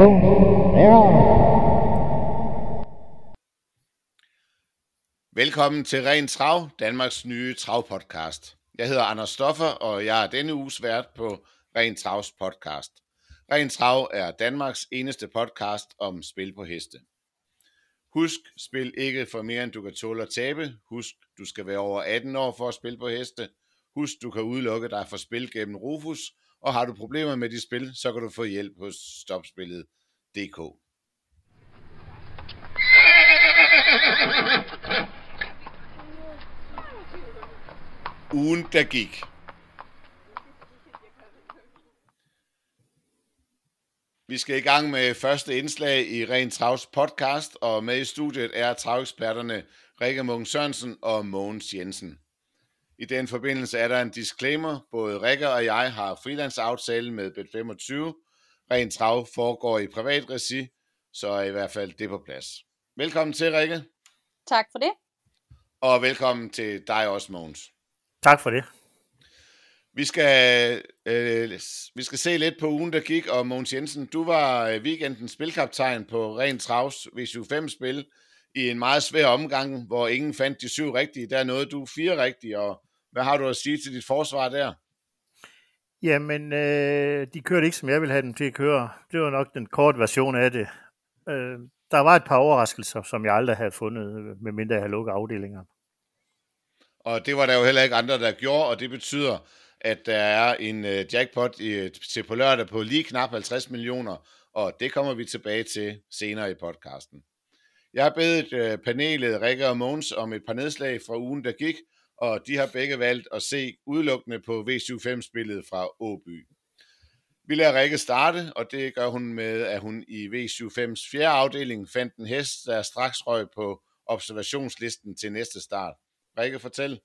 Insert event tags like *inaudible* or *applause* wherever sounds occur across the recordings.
to, Ja. Velkommen til Ren Trav, Danmarks nye travpodcast. Jeg hedder Anders Stoffer, og jeg er denne uges vært på Ren Travs podcast. Ren Trav er Danmarks eneste podcast om spil på heste. Husk, spil ikke for mere end du kan tåle at tabe. Husk, du skal være over 18 år for at spille på heste. Husk, du kan udelukke dig fra spil gennem Rufus. Og har du problemer med dit spil, så kan du få hjælp hos stopspillet.dk. Ugen, der gik. Vi skal i gang med første indslag i Ren Travs podcast, og med i studiet er traveksperterne Rikke Munk Sørensen og Mogens Jensen. I den forbindelse er der en disclaimer. Både Rikke og jeg har freelance-aftale med Bet25. Ren Trav foregår i privat regi, så er i hvert fald det på plads. Velkommen til, Rikke. Tak for det. Og velkommen til dig også, Mogens. Tak for det. Vi skal, øh, vi skal se lidt på ugen, der gik, og Mogens Jensen, du var øh, weekendens spilkaptajn på Ren Travs V75-spil i en meget svær omgang, hvor ingen fandt de syv rigtige. Der nåede du fire rigtige, og hvad har du at sige til dit forsvar der? Jamen, øh, de kørte ikke, som jeg ville have dem til at køre. Det var nok den korte version af det. Øh, der var et par overraskelser, som jeg aldrig havde fundet, medmindre jeg havde lukket afdelinger. Og det var der jo heller ikke andre, der gjorde, og det betyder, at der er en uh, jackpot i, til på lørdag på lige knap 50 millioner, og det kommer vi tilbage til senere i podcasten. Jeg har bedt uh, panelet Rikke og Måns om et par nedslag fra ugen, der gik, og de har begge valgt at se udelukkende på V75-spillet fra Åby. Vi lader Rikke starte, og det gør hun med, at hun i V75's fjerde afdeling fandt en hest, der straks røg på observationslisten til næste start. Rikke, fortæl.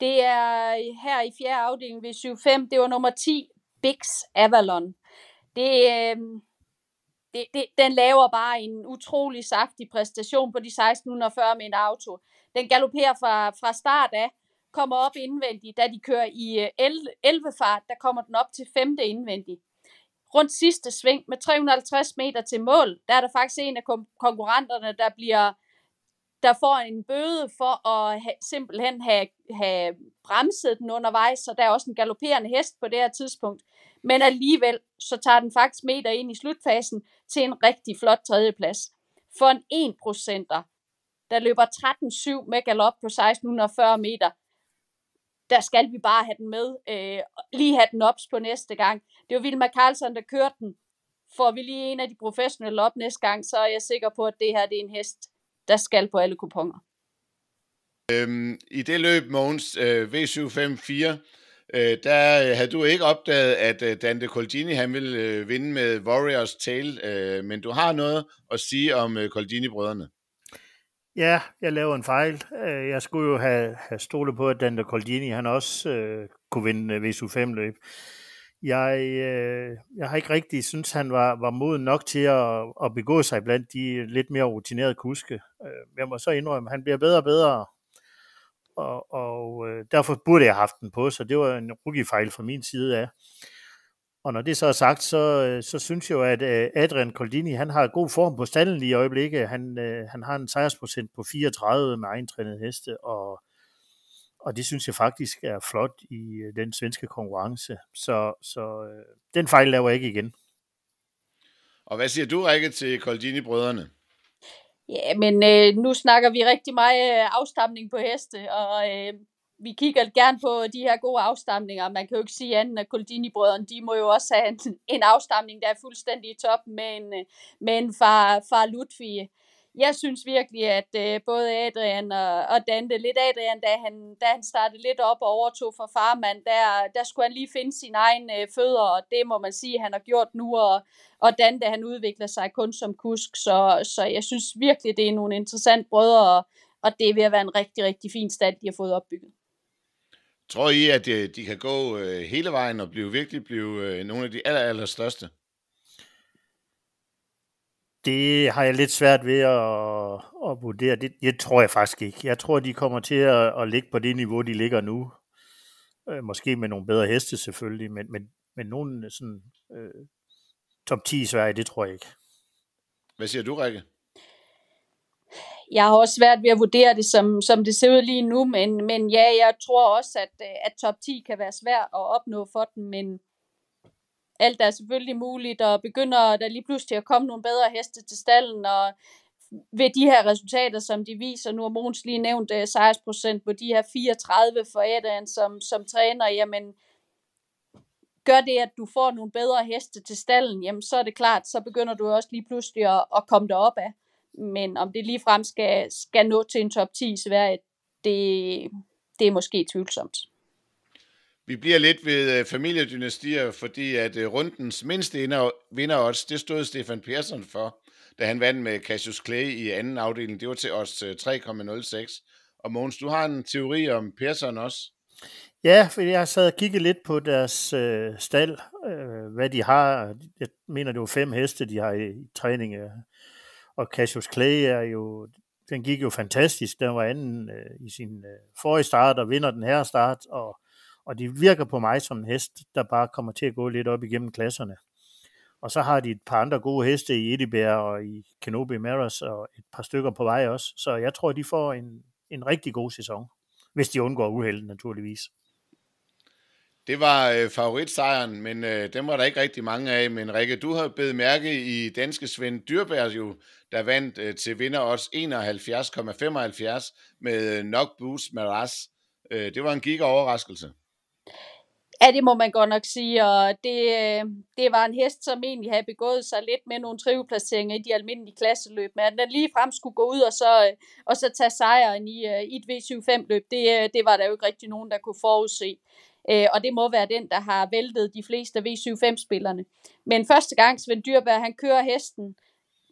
Det er her i fjerde afdeling ved 75. Det var nummer 10, Bix Avalon. Det, øh, det, det, den laver bare en utrolig saftig præstation på de 1640 med en auto. Den galopperer fra, fra start af, kommer op indvendigt. Da de kører i øh, 11 fart, der kommer den op til 5. indvendigt. Rundt sidste sving med 350 meter til mål, der er der faktisk en af konkurrenterne, der bliver der får en bøde for at have, simpelthen have, have bremset den undervejs, så der er også en galopperende hest på det her tidspunkt. Men alligevel, så tager den faktisk meter ind i slutfasen til en rigtig flot tredjeplads. For en 1 procenter, der løber 13,7 med galop på 1640 meter, der skal vi bare have den med, øh, lige have den ops på næste gang. Det var Vilma Carlsen, der kørte den. Får vi lige en af de professionelle op næste gang, så er jeg sikker på, at det her det er en hest, der skal på alle kuponer. Øhm, I det løb, Mogens, øh, V754, øh, der øh, havde du ikke opdaget, at øh, Dante Colgini han ville øh, vinde med Warriors Tale, øh, men du har noget at sige om øh, Colgini-brødrene. Ja, jeg laver en fejl. Øh, jeg skulle jo have, have stolet på, at Dante Colgini han også øh, kunne vinde øh, VSU5-løb. Jeg, øh, jeg har ikke rigtig synes, han var, var moden nok til at, at begå sig blandt de lidt mere rutinerede kuske. Øh, jeg må så indrømme, at han bliver bedre og bedre, og, og øh, derfor burde jeg have haft den på, så det var en rookie-fejl fra min side af. Og når det så er sagt, så, øh, så synes jeg jo, at øh, Adrian Coldini, han har god form på stallen i øjeblikket. Han, øh, han har en sejrsprocent på 34 med egentrænet heste, og og det synes jeg faktisk er flot i den svenske konkurrence. Så, så den fejl laver jeg ikke igen. Og hvad siger du, Rikke, til Coldini-brødrene? Ja, men øh, nu snakker vi rigtig meget afstamning på heste, og øh, vi kigger gerne på de her gode afstamninger. Man kan jo ikke sige andet, at Coldini-brødrene, de må jo også have en, en afstamning, der er fuldstændig i top med en, med en far, far Ludvig jeg synes virkelig, at øh, både Adrian og, og Dante, lidt Adrian, da han, da han startede lidt op og overtog for farmand, der, der skulle han lige finde sin egen øh, fødder, og det må man sige, han har gjort nu, og, og Dante, han udvikler sig kun som kusk, så, så jeg synes virkelig, det er nogle interessante brødre, og, og det er ved at være en rigtig, rigtig fin stand, de har fået opbygget. Tror I, at de, øh, de kan gå øh, hele vejen og blive virkelig blive øh, nogle af de aller, aller største? Det har jeg lidt svært ved at, at vurdere. Det, det tror jeg faktisk ikke. Jeg tror, de kommer til at, at ligge på det niveau, de ligger nu. Måske med nogle bedre heste selvfølgelig, men, men, men nogle sådan, øh, top 10 i Sverige, det tror jeg ikke. Hvad siger du, Rikke? Jeg har også svært ved at vurdere det, som, som det ser ud lige nu, men, men ja, jeg tror også, at, øh, at top 10 kan være svært at opnå for den, men alt er selvfølgelig muligt, og begynder der lige pludselig at komme nogle bedre heste til stallen, og ved de her resultater, som de viser, nu har Måns lige nævnt øh, uh, sejrsprocent på de her 34 for Adrian som, som træner, jamen gør det, at du får nogle bedre heste til stallen, jamen så er det klart, så begynder du også lige pludselig at, at komme derop af. Men om det ligefrem skal, skal nå til en top 10 i Sverige, det, det er måske tvivlsomt. Vi bliver lidt ved øh, familiedynastier, fordi at øh, rundens mindste vinder odds, det stod Stefan Persson for, da han vandt med Cassius Clay i anden afdeling. Det var til os 3,06. Øh, og Mogens, du har en teori om Persson også? Ja, for jeg har sad og kigget lidt på deres øh, stald, øh, hvad de har. Jeg mener, det var fem heste, de har i, i træning. Og Cassius Clay er jo, den gik jo fantastisk. Den var anden øh, i sin øh, forrige start og vinder den her start. Og, og de virker på mig som en hest, der bare kommer til at gå lidt op igennem klasserne. Og så har de et par andre gode heste i Edibær og i Kenobi Maras og et par stykker på vej også. Så jeg tror, de får en, en rigtig god sæson, hvis de undgår uheld naturligvis. Det var øh, favoritsejren, men øh, dem var der ikke rigtig mange af. Men Rikke, du har bedt mærke i danske Svend Dyrbær jo, der vandt øh, til vinder også 71,75 med øh, Knock Boost Maras. Øh, det var en giga overraskelse. Ja, det må man godt nok sige, og det, øh, det var en hest, som egentlig havde begået sig lidt med nogle triveplaceringer i de almindelige klasseløb, men at den lige frem skulle gå ud og så, øh, og så tage sejren i, øh, i et V75-løb, det, det var der jo ikke rigtig nogen, der kunne forudse. Øh, og det må være den, der har væltet de fleste V75-spillerne. Men første gang Svend Dyrberg, han kører hesten,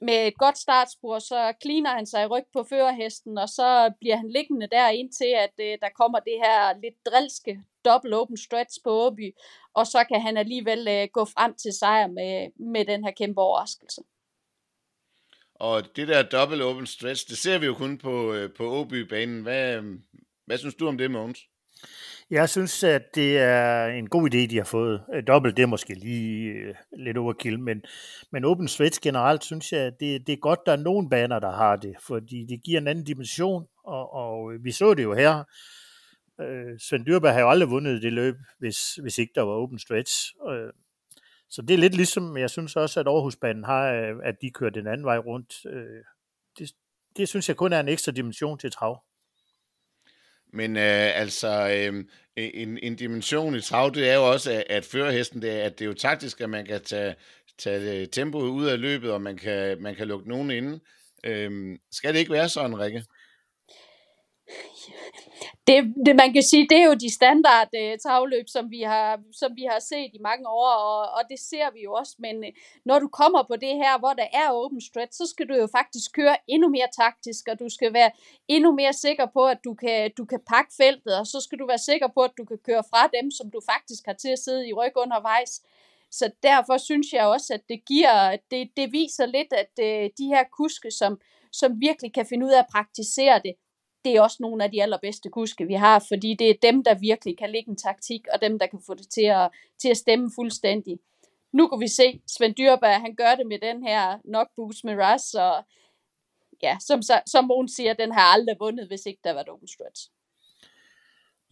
med et godt startspor, så kliner han sig i ryg på førerhesten, og så bliver han liggende der indtil, at øh, der kommer det her lidt drilske double open stretch på Åby, og så kan han alligevel øh, gå frem til sejr med, med den her kæmpe overraskelse. Og det der double open stretch, det ser vi jo kun på, øh, på Åby-banen. Hvad, hvad synes du om det, Mogens? Jeg synes, at det er en god idé, de har fået. Øh, dobbelt, det er måske lige øh, lidt overkill, men, men Open Switch generelt synes jeg, det, det er godt, der er nogen baner, der har det, fordi det giver en anden dimension, og, og øh, vi så det jo her. Øh, Svend Dyrberg har jo aldrig vundet det løb, hvis, hvis ikke der var Open Stretch. Øh, så det er lidt ligesom, jeg synes også, at Aarhusbanen har, øh, at de kører den anden vej rundt. Øh, det, det synes jeg kun er en ekstra dimension til trav. Men øh, altså, øh, en, en dimension i trav, det er jo også, at, at førerhesten, det er, at det er jo taktisk, at man kan tage, tage øh, tempoet ud af løbet, og man kan, man kan lukke nogen inde. Øh, skal det ikke være sådan, Rikke? Det, det, man kan sige, det er jo de standard uh, travløb, som vi, har, som vi har set i mange år, og, og det ser vi jo også, men uh, når du kommer på det her, hvor der er open stretch, så skal du jo faktisk køre endnu mere taktisk, og du skal være endnu mere sikker på, at du kan, du kan pakke feltet, og så skal du være sikker på, at du kan køre fra dem, som du faktisk har til at sidde i ryg undervejs. Så derfor synes jeg også, at det giver, det, det viser lidt, at uh, de her kuske, som, som virkelig kan finde ud af at praktisere det, det er også nogle af de allerbedste kuske, vi har, fordi det er dem, der virkelig kan lægge en taktik, og dem, der kan få det til at, til at stemme fuldstændig. Nu kan vi se, Svend Dyrberg, han gør det med den her nok boost med Russ, og ja, som, som hun siger, den har aldrig vundet, hvis ikke der var open stretch.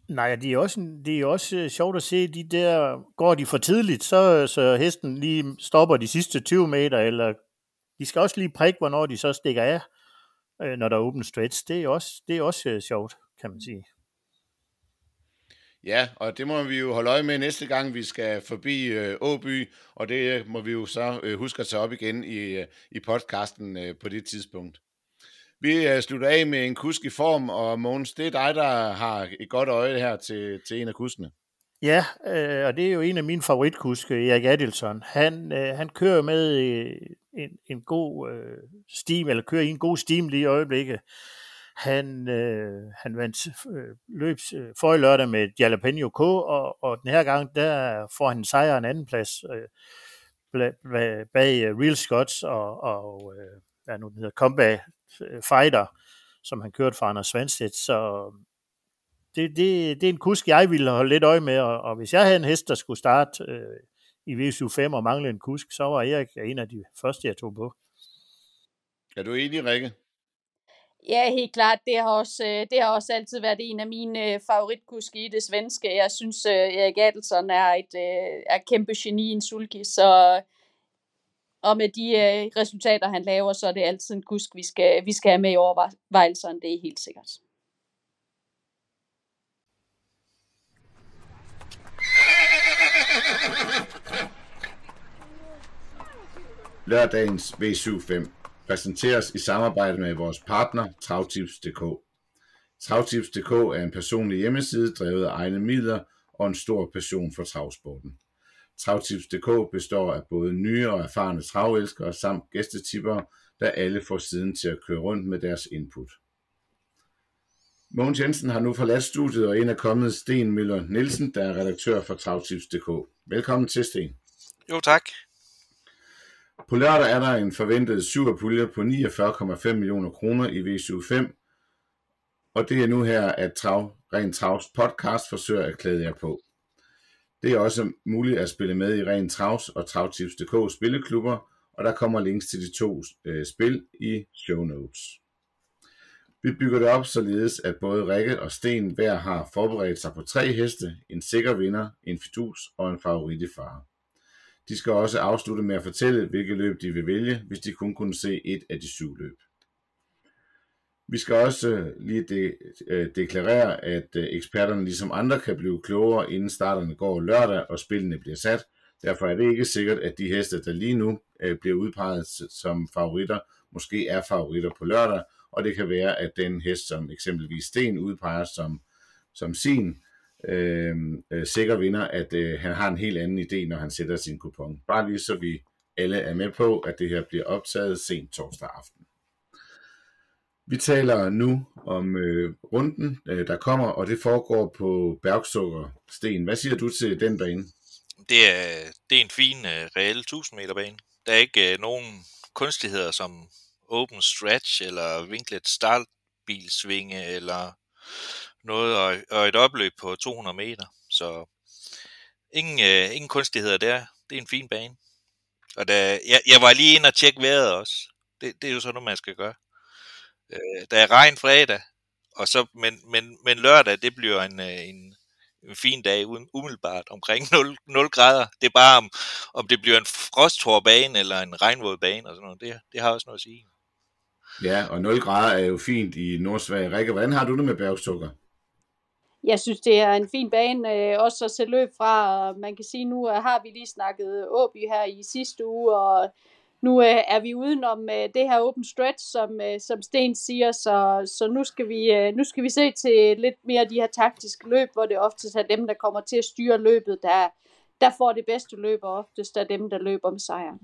Nej, det er også, det er også øh, sjovt at se, de der, går de for tidligt, så, så hesten lige stopper de sidste 20 meter, eller de skal også lige prikke, hvornår de så stikker af øh, når der er open stretch. Det er også, det er også øh, sjovt, kan man sige. Ja, og det må vi jo holde øje med næste gang, vi skal forbi øh, Åby, og det øh, må vi jo så øh, huske at tage op igen i, øh, i podcasten øh, på det tidspunkt. Vi øh, slutter af med en kusk i form, og Mogens, det er dig, der har et godt øje her til, til en af kuskene. Ja, øh, og det er jo en af mine favoritkuske, Erik Adelson. Han, øh, han kører med øh, en, en god øh, steam, eller kører i en god steam lige i øjeblikket. Han, øh, han vandt øh, løb øh, for i lørdag med Jalapeno K, og, og den her gang, der får han sejr en anden plads øh, bag, bag Real Scots og, og øh, hvad nu den hedder, Combat øh, Fighter, som han kørte for Anders Svanstedt. Så det, det, det er en kusk, jeg ville holde lidt øje med, og, og hvis jeg havde en hest, der skulle starte øh, i V75 og manglede en kusk, så var Erik en af de første, jeg tog på. Er du enig, Rikke? Ja, helt klart. Det har også, øh, det har også altid været en af mine øh, favoritkuske i det svenske. Jeg synes, øh, Erik Adelson er et er kæmpe geni i en sulky, så og med de resultater, han laver, så er det altid en kusk, vi skal, vi skal have med i overvejelserne. Det er helt sikkert. Lørdagens V75 præsenteres i samarbejde med vores partner Travtips.dk. Travtips.dk er en personlig hjemmeside drevet af egne midler og en stor passion for travsporten. Travtips.dk består af både nye og erfarne travelskere samt gæstetipper, der alle får siden til at køre rundt med deres input. Mogens Jensen har nu forladt studiet og en er kommet Sten Møller Nielsen, der er redaktør for Travtips.dk. Velkommen til, Sten. Jo, tak. På lørdag er der en forventet superpulje på 49,5 millioner kroner i V75, og det er nu her, at Trav, Ren Travs podcast forsøger at klæde jer på. Det er også muligt at spille med i Ren Travs og Travtips.dk spilleklubber, og der kommer links til de to øh, spil i show notes. Vi bygger det op således, at både Rikke og Sten hver har forberedt sig på tre heste, en sikker vinder, en fidus og en favorit i fare. De skal også afslutte med at fortælle, hvilke løb de vil vælge, hvis de kun kunne se et af de syv løb. Vi skal også øh, lige de, øh, deklarere, at øh, eksperterne ligesom andre kan blive klogere, inden starterne går lørdag og spillene bliver sat. Derfor er det ikke sikkert, at de heste, der lige nu bliver udpeget som favoritter, måske er favoritter på lørdag, og det kan være, at den hest, som eksempelvis Sten udpeger som, som sin, øh, øh, sikker vinder, at øh, han har en helt anden idé, når han sætter sin kupon. Bare lige så vi alle er med på, at det her bliver optaget sent torsdag aften. Vi taler nu om øh, runden, øh, der kommer, og det foregår på Bergsukker Sten. Hvad siger du til den bane? Det er, det er en fin, øh, reel 1000 meter bane. Der er ikke øh, nogen kunstigheder som open stretch, eller vinklet startbilsvinge, eller noget, og, og et opløb på 200 meter. Så ingen, øh, ingen kunstigheder der. Det er en fin bane. Og da, jeg, jeg var lige ind og tjekke vejret også. Det, det er jo sådan noget, man skal gøre. Øh, der er regn fredag, og så, men, men, men lørdag, det bliver en, øh, en, en fin dag, uden, umiddelbart omkring 0, 0 grader. Det er bare, om, om det bliver en frosthård bane eller en regnvåd bane, og sådan noget. Det, det har også noget at sige. Ja, og 0 grader er jo fint i Nordsverige. Rikke, hvordan har du det med bjergstukker? Jeg synes, det er en fin bane øh, også at se løb fra. Man kan sige, nu øh, har vi lige snakket Åby her i sidste uge, og nu øh, er vi udenom øh, det her open stretch, som, øh, som Sten siger, så, så nu, skal vi, øh, nu skal vi se til lidt mere af de her taktiske løb, hvor det oftest er dem, der kommer til at styre løbet, der, der får det bedste løb, og oftest er dem, der løber med sejren.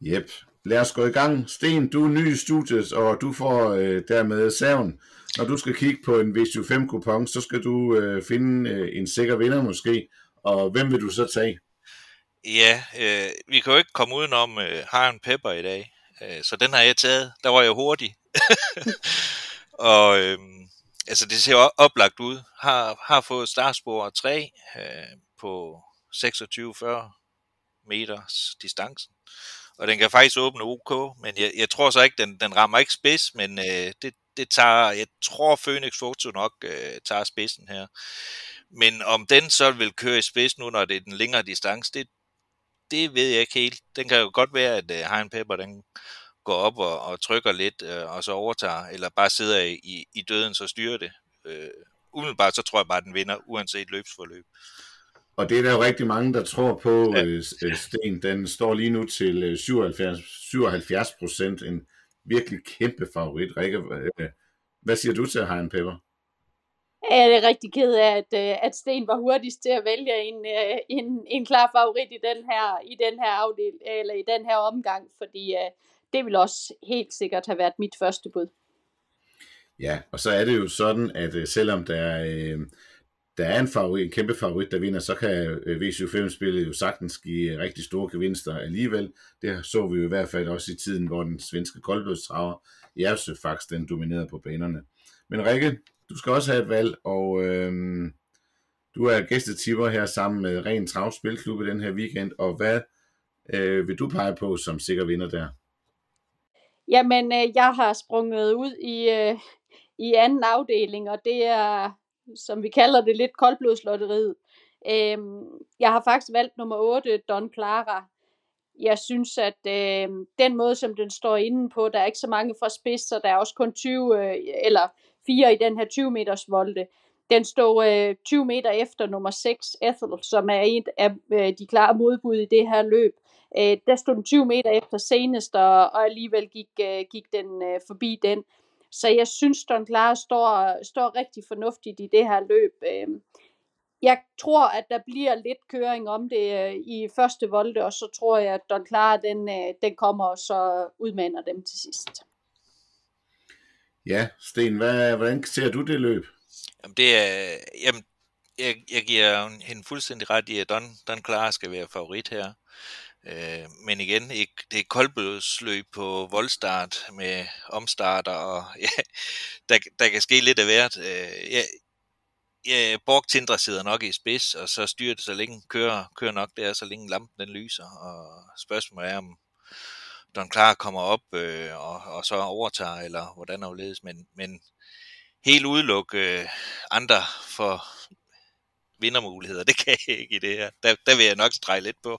Jep, lad os gå i gang. Sten, du er ny i studiet, og du får øh, dermed saven. Når du skal kigge på en V75-kupon, så skal du øh, finde øh, en sikker vinder måske, og hvem vil du så tage? Ja, øh, vi kan jo ikke komme udenom øh, Harren Pepper i dag, øh, så den har jeg taget. Der var jeg hurtig. *laughs* og øh, altså det ser oplagt ud. Har, har fået startspor 3 øh, på 26-40 meters distancen og den kan faktisk åbne OK, men jeg, jeg tror så ikke, den, den rammer ikke spids, men øh, det, det tager, jeg tror Phoenix Photo nok øh, tager spidsen her. Men om den så vil køre i spids nu, når det er den længere distance, det, det ved jeg ikke helt. Den kan jo godt være, at øh, Hein Pepper, den går op og, og trykker lidt, øh, og så overtager, eller bare sidder i, i døden, så styrer det. Øh, umiddelbart så tror jeg bare, at den vinder, uanset løbsforløb. Og det er der jo rigtig mange, der tror på, ja. Øh, øh, Sten. Den står lige nu til 77, 77 procent. En virkelig kæmpe favorit. Rikke, hvad siger du til Hein Pepper? Jeg er rigtig ked af, at, øh, at Sten var hurtigst til at vælge en, en, en klar favorit i den her, i den her afdel, eller i den her omgang, fordi det vil også helt sikkert have været mit første bud. Ja, og så er det jo sådan, at selvom der er, der er en, favorit, en kæmpe favorit, der vinder, så kan øh, V75-spillet jo sagtens give øh, rigtig store gevinster alligevel. Det så vi jo i hvert fald også i tiden, hvor den svenske koldblodstraver Jersø faktisk den dominerede på banerne. Men Rikke, du skal også have et valg, og øhm, Du er gæstetipper her sammen med Ren Trav Spilklub i den her weekend, og hvad øh, vil du pege på som sikker vinder der? Jamen, øh, jeg har sprunget ud i, øh, i anden afdeling, og det er, som vi kalder det, lidt koldblodslotteriet. Øh, jeg har faktisk valgt nummer 8, Don Clara. Jeg synes, at øh, den måde, som den står inde på, der er ikke så mange fra spids, så der er også kun 20, øh, eller 4 i den her 20 meters volde. Den står øh, 20 meter efter nummer 6, Ethel, som er en af øh, de klare modbud i det her løb. Øh, der stod den 20 meter efter senest, og, og alligevel gik, øh, gik den øh, forbi den. Så jeg synes, Don Clara står, står rigtig fornuftigt i det her løb. Øh, jeg tror, at der bliver lidt køring om det øh, i første volde, og så tror jeg, at Don Clara, den, øh, den kommer og så udmander dem til sidst. Ja, Sten, hvad, hvordan ser du det løb? Jamen, det er, jamen, jeg, jeg giver hende fuldstændig ret i, at Don, Don Clara skal være favorit her. Øh, men igen, ikke, det er koldbødsløb på voldstart med omstarter, og *laughs* ja, der, der kan ske lidt af hvert. Øh, ja, ja, Borg Tindra sidder nok i spids, og så styrer det så længe, kører, kører nok der, så længe lampen den lyser, og spørgsmålet er, om Don Clark kommer op øh, og, og så overtager, eller hvordan afledes, men, men helt udelukke øh, andre for vindermuligheder, *laughs* det kan jeg ikke i det her. Der, der vil jeg nok strege lidt på.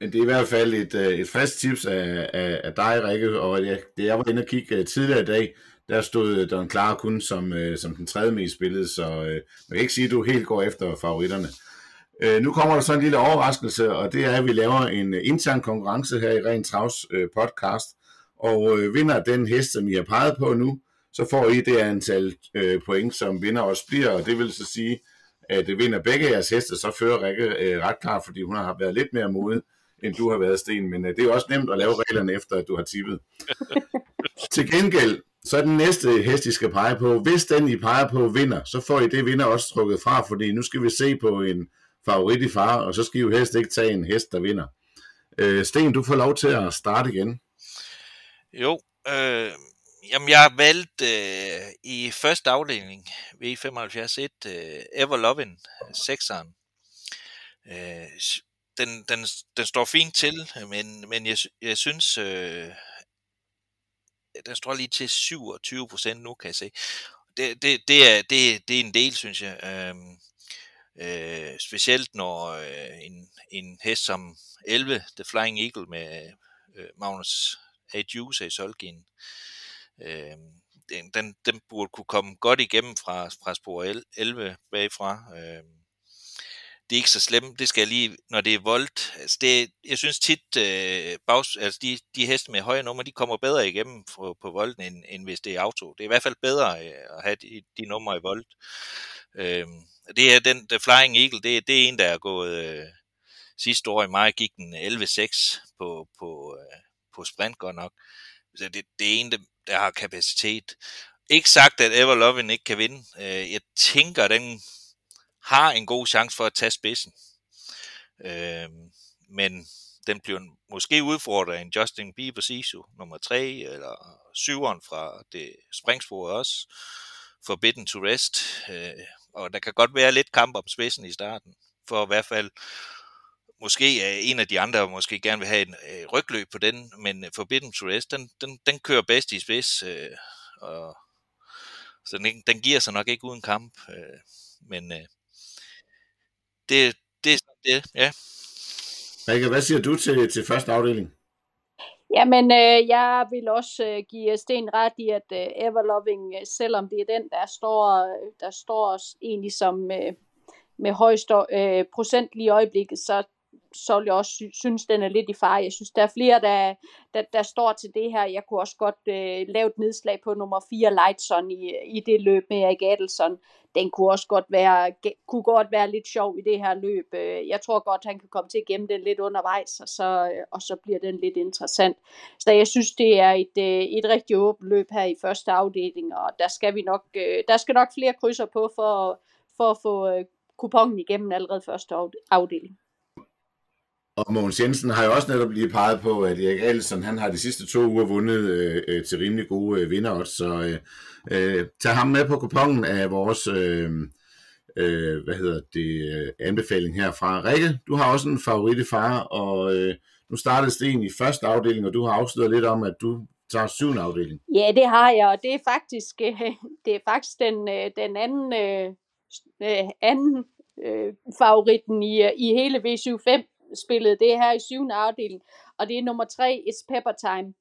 Men det er i hvert fald et, øh, et fast tips af, af, af dig, Rikke, og jeg, det jeg var inde og kigge øh, tidligere i dag, der stod øh, Don Clara kun som, som den tredje mest spillede, så øh, man kan ikke sige, at du helt går efter favoritterne. Øh, nu kommer der så en lille overraskelse, og det er, at vi laver en intern konkurrence her i Ren Travs øh, podcast, og øh, vinder den hest, som I har peget på nu, så får I det antal øh, point, som vinder også bliver, og det vil så sige, at det vinder begge jeres heste, så fører Rikke øh, ret klart, fordi hun har været lidt mere modig, end du har været, Sten. Men øh, det er også nemt at lave reglerne efter, at du har tippet. *laughs* Til gengæld, så er den næste hest, I skal pege på. Hvis den, I peger på, vinder, så får I det vinder også trukket fra, fordi nu skal vi se på en favorit i far, og så skal I jo helst ikke tage en hest, der vinder. Øh, Sten, du får lov til at starte igen. Jo, øh, Jamen, jeg har valgt øh, i første afdeling V75 1 øh, Ever Lovin, 6'eren. Øh, den, den, den står fint til, men, men jeg, jeg synes, øh, den står lige til 27 procent nu, kan jeg se. Det, det, det, er, det, det er en del, synes jeg. Øh, øh, specielt når øh, en, en hest som 11, The Flying Eagle med øh, Magnus A. Juice i Solgin, øh, den, den, den burde kunne komme godt igennem fra, fra spor 11 bagfra. Øh, det er ikke så slemt, det skal jeg lige, når det er voldt. Altså det, jeg synes tit, øh, bags, altså de, de heste med høje numre, de kommer bedre igennem på, på volden, end, end hvis det er auto. Det er i hvert fald bedre øh, at have de, de numre i voldt. Øh, det er den, The Flying Eagle, det, det er en, der er gået øh, sidste år i maj, gik den 11-6 på, på, øh, på sprint godt nok. Så det, det er en, der, der har kapacitet. Ikke sagt, at Ever Lovin ikke kan vinde. Øh, jeg tænker, den har en god chance for at tage spidsen. Øh, men den bliver måske udfordret af en Justin Bieber Sisu nummer 3, eller 7'eren fra det springspor også. Forbidden to Rest. Øh, og der kan godt være lidt kamp om spidsen i starten, for i hvert fald måske er en af de andre måske gerne vil have en øh, rygløb på den, men øh, Forbidden to Rest, den, den, den kører bedst i spids, øh, og, så den, den giver sig nok ikke uden kamp, øh, men øh, det, det er sådan det, ja. Rikke, hvad siger du til, til første afdeling? Jamen, øh, jeg vil også øh, give Sten ret i, at øh, Everloving, øh, selvom det er den, der står, der står egentlig som øh, med højst øh, procent lige i øjeblikket, så så vil jeg også sy- synes, den er lidt i fare. Jeg synes, der er flere, der, der, der står til det her. Jeg kunne også godt øh, lave et nedslag på nummer 4, Lightson, i, i det løb med Erik Adelson. Den kunne også godt være, kunne godt være lidt sjov i det her løb. Øh, jeg tror godt, han kan komme til at gemme den lidt undervejs, og så, øh, og så bliver den lidt interessant. Så jeg synes, det er et, øh, et rigtig åbent løb her i første afdeling, og der skal vi nok, der skal nok flere krydser på for, for at få kupongen igennem allerede første afdeling. Og Mogens Jensen har jo også netop lige peget på, at Erik Alsen, han har de sidste to uger vundet øh, øh til rimelig gode øh, vinder også, så øh, øh, tag ham med på kupongen af vores, øh, øh, hvad hedder det, øh, anbefaling herfra. Rikke, du har også en favorit i far, og øh, nu startede Sten i første afdeling, og du har afsløret lidt om, at du tager syvende afdeling. Ja, det har jeg, og det er faktisk, øh, det er faktisk den, øh, den anden, øh, anden favoritten i, i hele V75, spillet. Det er her i syvende afdeling, og det er nummer tre, It's Pepper Time.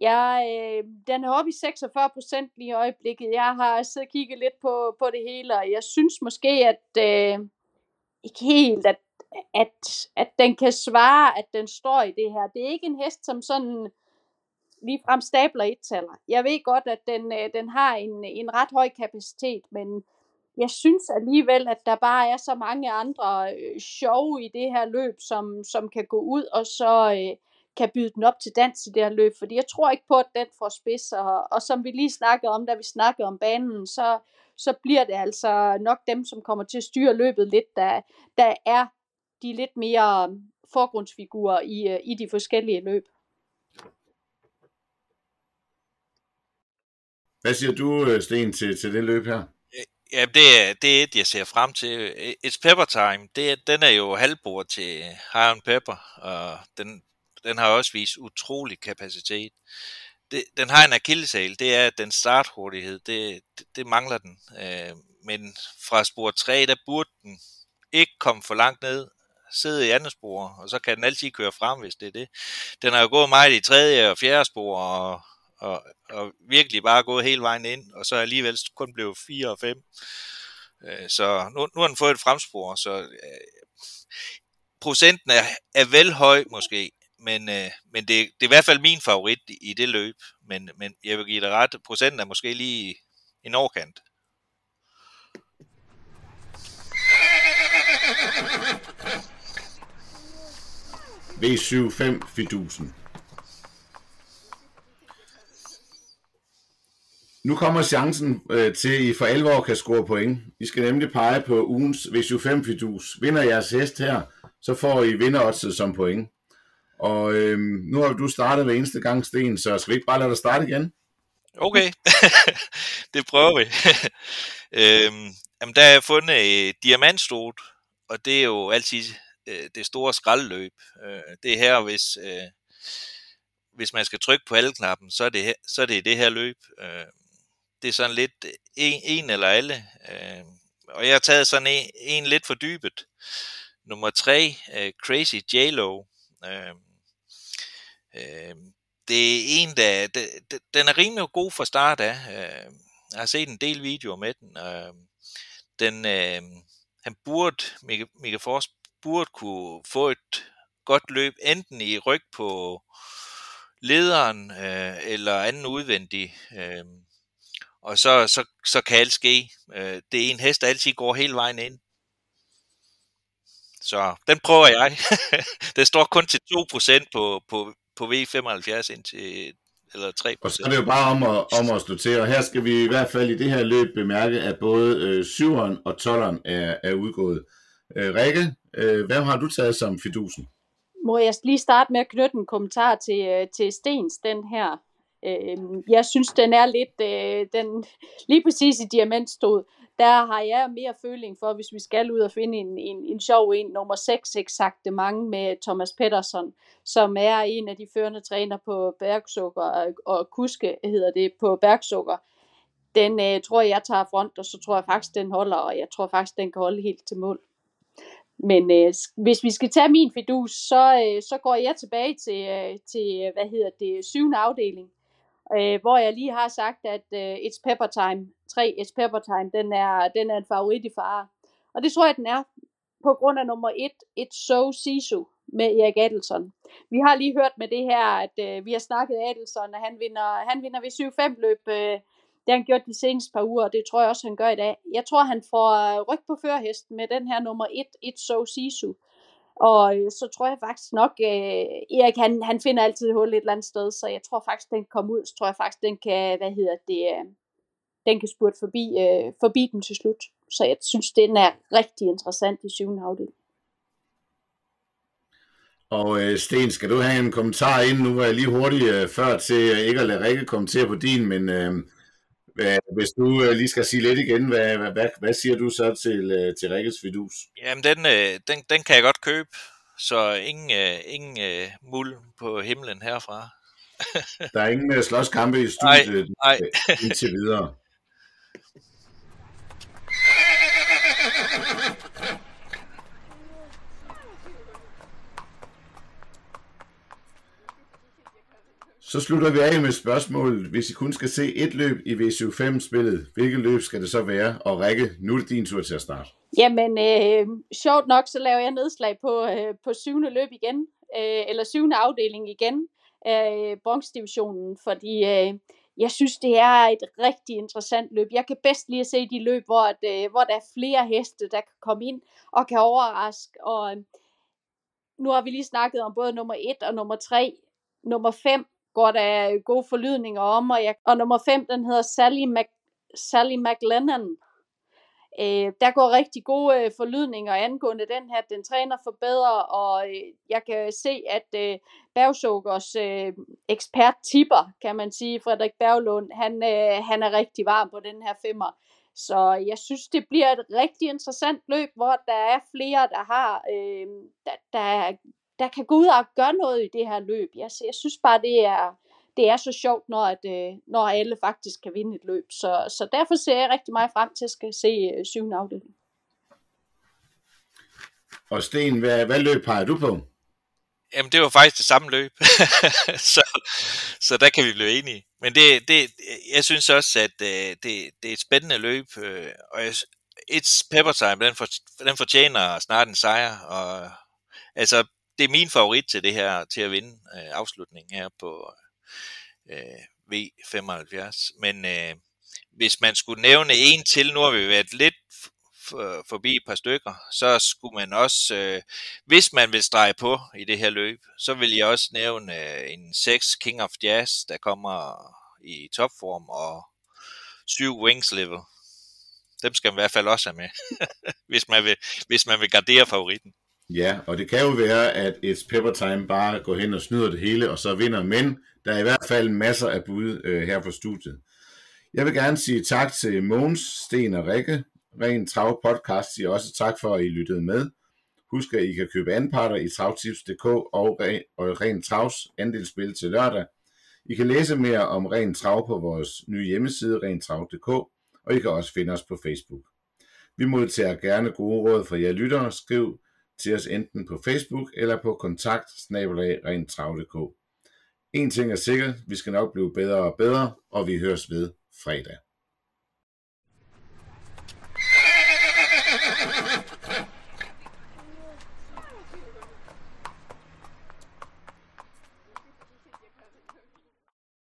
Jeg, øh, den er oppe i 46 procent lige i øjeblikket. Jeg har siddet og kigget lidt på, på det hele, og jeg synes måske, at øh, ikke helt, at, at, at den kan svare, at den står i det her. Det er ikke en hest, som sådan lige frem stabler et taler. Jeg ved godt, at den, øh, den har en, en ret høj kapacitet, men jeg synes alligevel, at der bare er så mange andre øh, sjove i det her løb, som, som kan gå ud og så øh, kan byde den op til dans i det her løb, fordi jeg tror ikke på, at den får spids, og, og som vi lige snakkede om, da vi snakkede om banen, så, så bliver det altså nok dem, som kommer til at styre løbet lidt, der, der er de lidt mere forgrundsfigurer i, øh, i de forskellige løb. Hvad siger du, øh, Sten, til, til det løb her? Ja, det er, det er et, jeg ser frem til. It's Pepper Time, det, den er jo halvbord til Hiron Pepper, og den, den har også vist utrolig kapacitet. Det, den har en akillesal, det er den starthurtighed, det, det, det mangler den. Øh, men fra spor 3, der burde den ikke komme for langt ned, sidde i andet spor, og så kan den altid køre frem, hvis det er det. Den har jo gået meget i tredje og fjerde spor, og, og, og virkelig bare gået hele vejen ind, og så alligevel kun blev 4 og 5. Øh, så nu, nu har den fået et fremspor, så øh, procenten er, er vel høj måske, men, øh, men det, det er i hvert fald min favorit i det løb. Men, men jeg vil give dig ret, procenten er måske lige en overkant. V75 Fidusen. Nu kommer chancen øh, til, at I for alvor kan score point. I skal nemlig pege på ugens V75 Fidus. Vinder jeres hest her, så får I vinderoddset som point. Og øh, nu har du startet hver eneste gang, Sten, så skal vi ikke bare lade dig starte igen? Okay, *laughs* det prøver vi. *laughs* øhm, jamen, der har jeg fundet øh, diamantstort, og det er jo altid øh, det store skraldløb. Øh, det er her, hvis, øh, hvis man skal trykke på alle knappen, så er det, her, så er det det her løb. Øh, det er sådan lidt øh, en, en eller alle. Øh, og jeg har taget sådan en, en lidt for dybet. Nummer tre, øh, Crazy J-Lo. Øh, øh, det er en, der, der, den er rimelig god fra start af. Øh, jeg har set en del videoer med den. Øh, den øh, han burde, Mika Fors burde kunne få et godt løb, enten i ryg på lederen øh, eller anden udvendig. Øh, og så, så, så kan alt ske. Øh, det er en hest, der altid går hele vejen ind. Så den prøver jeg. *laughs* det står kun til 2% på, på, på V75 indtil eller 3%. Og så er det jo bare om at, om at stå til, og her skal vi i hvert fald i det her løb bemærke, at både øh, 7'eren og 12'eren er, er udgået. Øh, Rikke, øh, hvad har du taget som fidusen? Må jeg lige starte med at knytte en kommentar til, øh, til Stens, den her Øh, jeg synes, den er lidt, øh, den, lige præcis i diamantstod, der har jeg mere føling for, hvis vi skal ud og finde en, en, en sjov en, nummer 6 eksakte mange med Thomas Pettersson, som er en af de førende træner på Bergsukker og, og kuske hedder det på Bergsukker. Den øh, tror jeg, jeg tager front, og så tror jeg faktisk, den holder, og jeg tror faktisk, den kan holde helt til mål. Men øh, hvis vi skal tage min fidus, så, øh, så går jeg tilbage til, øh, til hvad hedder det, syvende afdeling øh, hvor jeg lige har sagt, at øh, It's Pepper Time, 3 It's Pepper Time, den er, den er en favorit i fare. Og det tror jeg, den er på grund af nummer 1, It's So Sisu med Erik Adelson. Vi har lige hørt med det her, at øh, vi har snakket Adelson, og han vinder, han vinder ved 7-5 løb. Øh, det har han gjort de seneste par uger, og det tror jeg også, han gør i dag. Jeg tror, han får øh, ryg på førhesten med den her nummer 1, It's So Sisu. Og øh, så tror jeg faktisk nok, øh, Erik han, han finder altid et hul et eller andet sted, så jeg tror faktisk, den kan komme ud, så tror jeg faktisk, den kan, hvad hedder det, øh, den kan spurte forbi, øh, forbi den til slut. Så jeg synes, den er rigtig interessant i syvende afdeling. Og øh, Sten, skal du have en kommentar ind? Nu var jeg lige hurtigt øh, før til øh, ikke at lade Rikke kommentere på din, men øh, hvad, hvis du øh, lige skal sige lidt igen, hvad, hvad, hvad, hvad siger du så til, øh, til Rikkes Fidus? Jamen, den, øh, den, den kan jeg godt købe, så ingen, øh, ingen øh, muld på himlen herfra. Der er ingen øh, slåskampe i studiet nej. øh, indtil videre. *laughs* Så slutter vi af med spørgsmålet. Hvis I kun skal se et løb i V75-spillet, hvilket løb skal det så være? Og Rikke, nu er det din tur til at starte. Jamen, øh, sjovt nok, så laver jeg nedslag på, øh, på syvende løb igen, øh, eller syvende afdeling igen af øh, bronzedivisionen, fordi øh, jeg synes, det er et rigtig interessant løb. Jeg kan bedst lige at se de løb, hvor, at, øh, hvor der er flere heste, der kan komme ind og kan overraske. Og øh, nu har vi lige snakket om både nummer 1 og nummer 3. Nummer 5 går der gode forlydninger om, og, jeg, og nummer 5, den hedder Sally, Mac, Sally McLennan. Øh, der går rigtig gode øh, forlydninger angående den her. Den træner for bedre, og øh, jeg kan se, at øh, Bergsukkers øh, ekspert tipper, kan man sige, Frederik Berglund, han, øh, han er rigtig varm på den her femmer. Så jeg synes, det bliver et rigtig interessant løb, hvor der er flere, der har, øh, der, der, der kan gå ud og gøre noget i det her løb. Jeg, jeg synes bare, det er, det er så sjovt, når, at, øh, når alle faktisk kan vinde et løb. Så, så derfor ser jeg rigtig meget frem til at skal se øh, syvende afdeling. Og Sten, hvad, hvad løb peger du på? Jamen, det var faktisk det samme løb. *laughs* så, så der kan vi blive enige. Men det, det, jeg synes også, at øh, det, det er et spændende løb. Og jeg, It's Pepper Time, den, for, den fortjener snart en sejr. Og, altså, det er min favorit til det her, til at vinde øh, afslutningen her på øh, V75. Men øh, hvis man skulle nævne en til, nu har vi været lidt for, forbi et par stykker, så skulle man også, øh, hvis man vil strege på i det her løb, så vil jeg også nævne øh, en 6 King of Jazz, der kommer i topform, og 7 Wings Level. Dem skal man i hvert fald også have med, *laughs* hvis, man vil, hvis man vil gardere favoritten. Ja, og det kan jo være, at et Pepper Time bare går hen og snyder det hele, og så vinder, men der er i hvert fald masser af bud øh, her på studiet. Jeg vil gerne sige tak til Måns, Sten og Rikke. Ren Trav Podcast siger også tak for, at I lyttede med. Husk, at I kan købe anparter i travtips.dk og, og Ren Travs andelsspil til lørdag. I kan læse mere om Ren Trav på vores nye hjemmeside, rentrav.dk, og I kan også finde os på Facebook. Vi modtager gerne gode råd fra jer lyttere. Skriv til os enten på Facebook eller på kontakt En ting er sikkert, vi skal nok blive bedre og bedre, og vi høres ved fredag.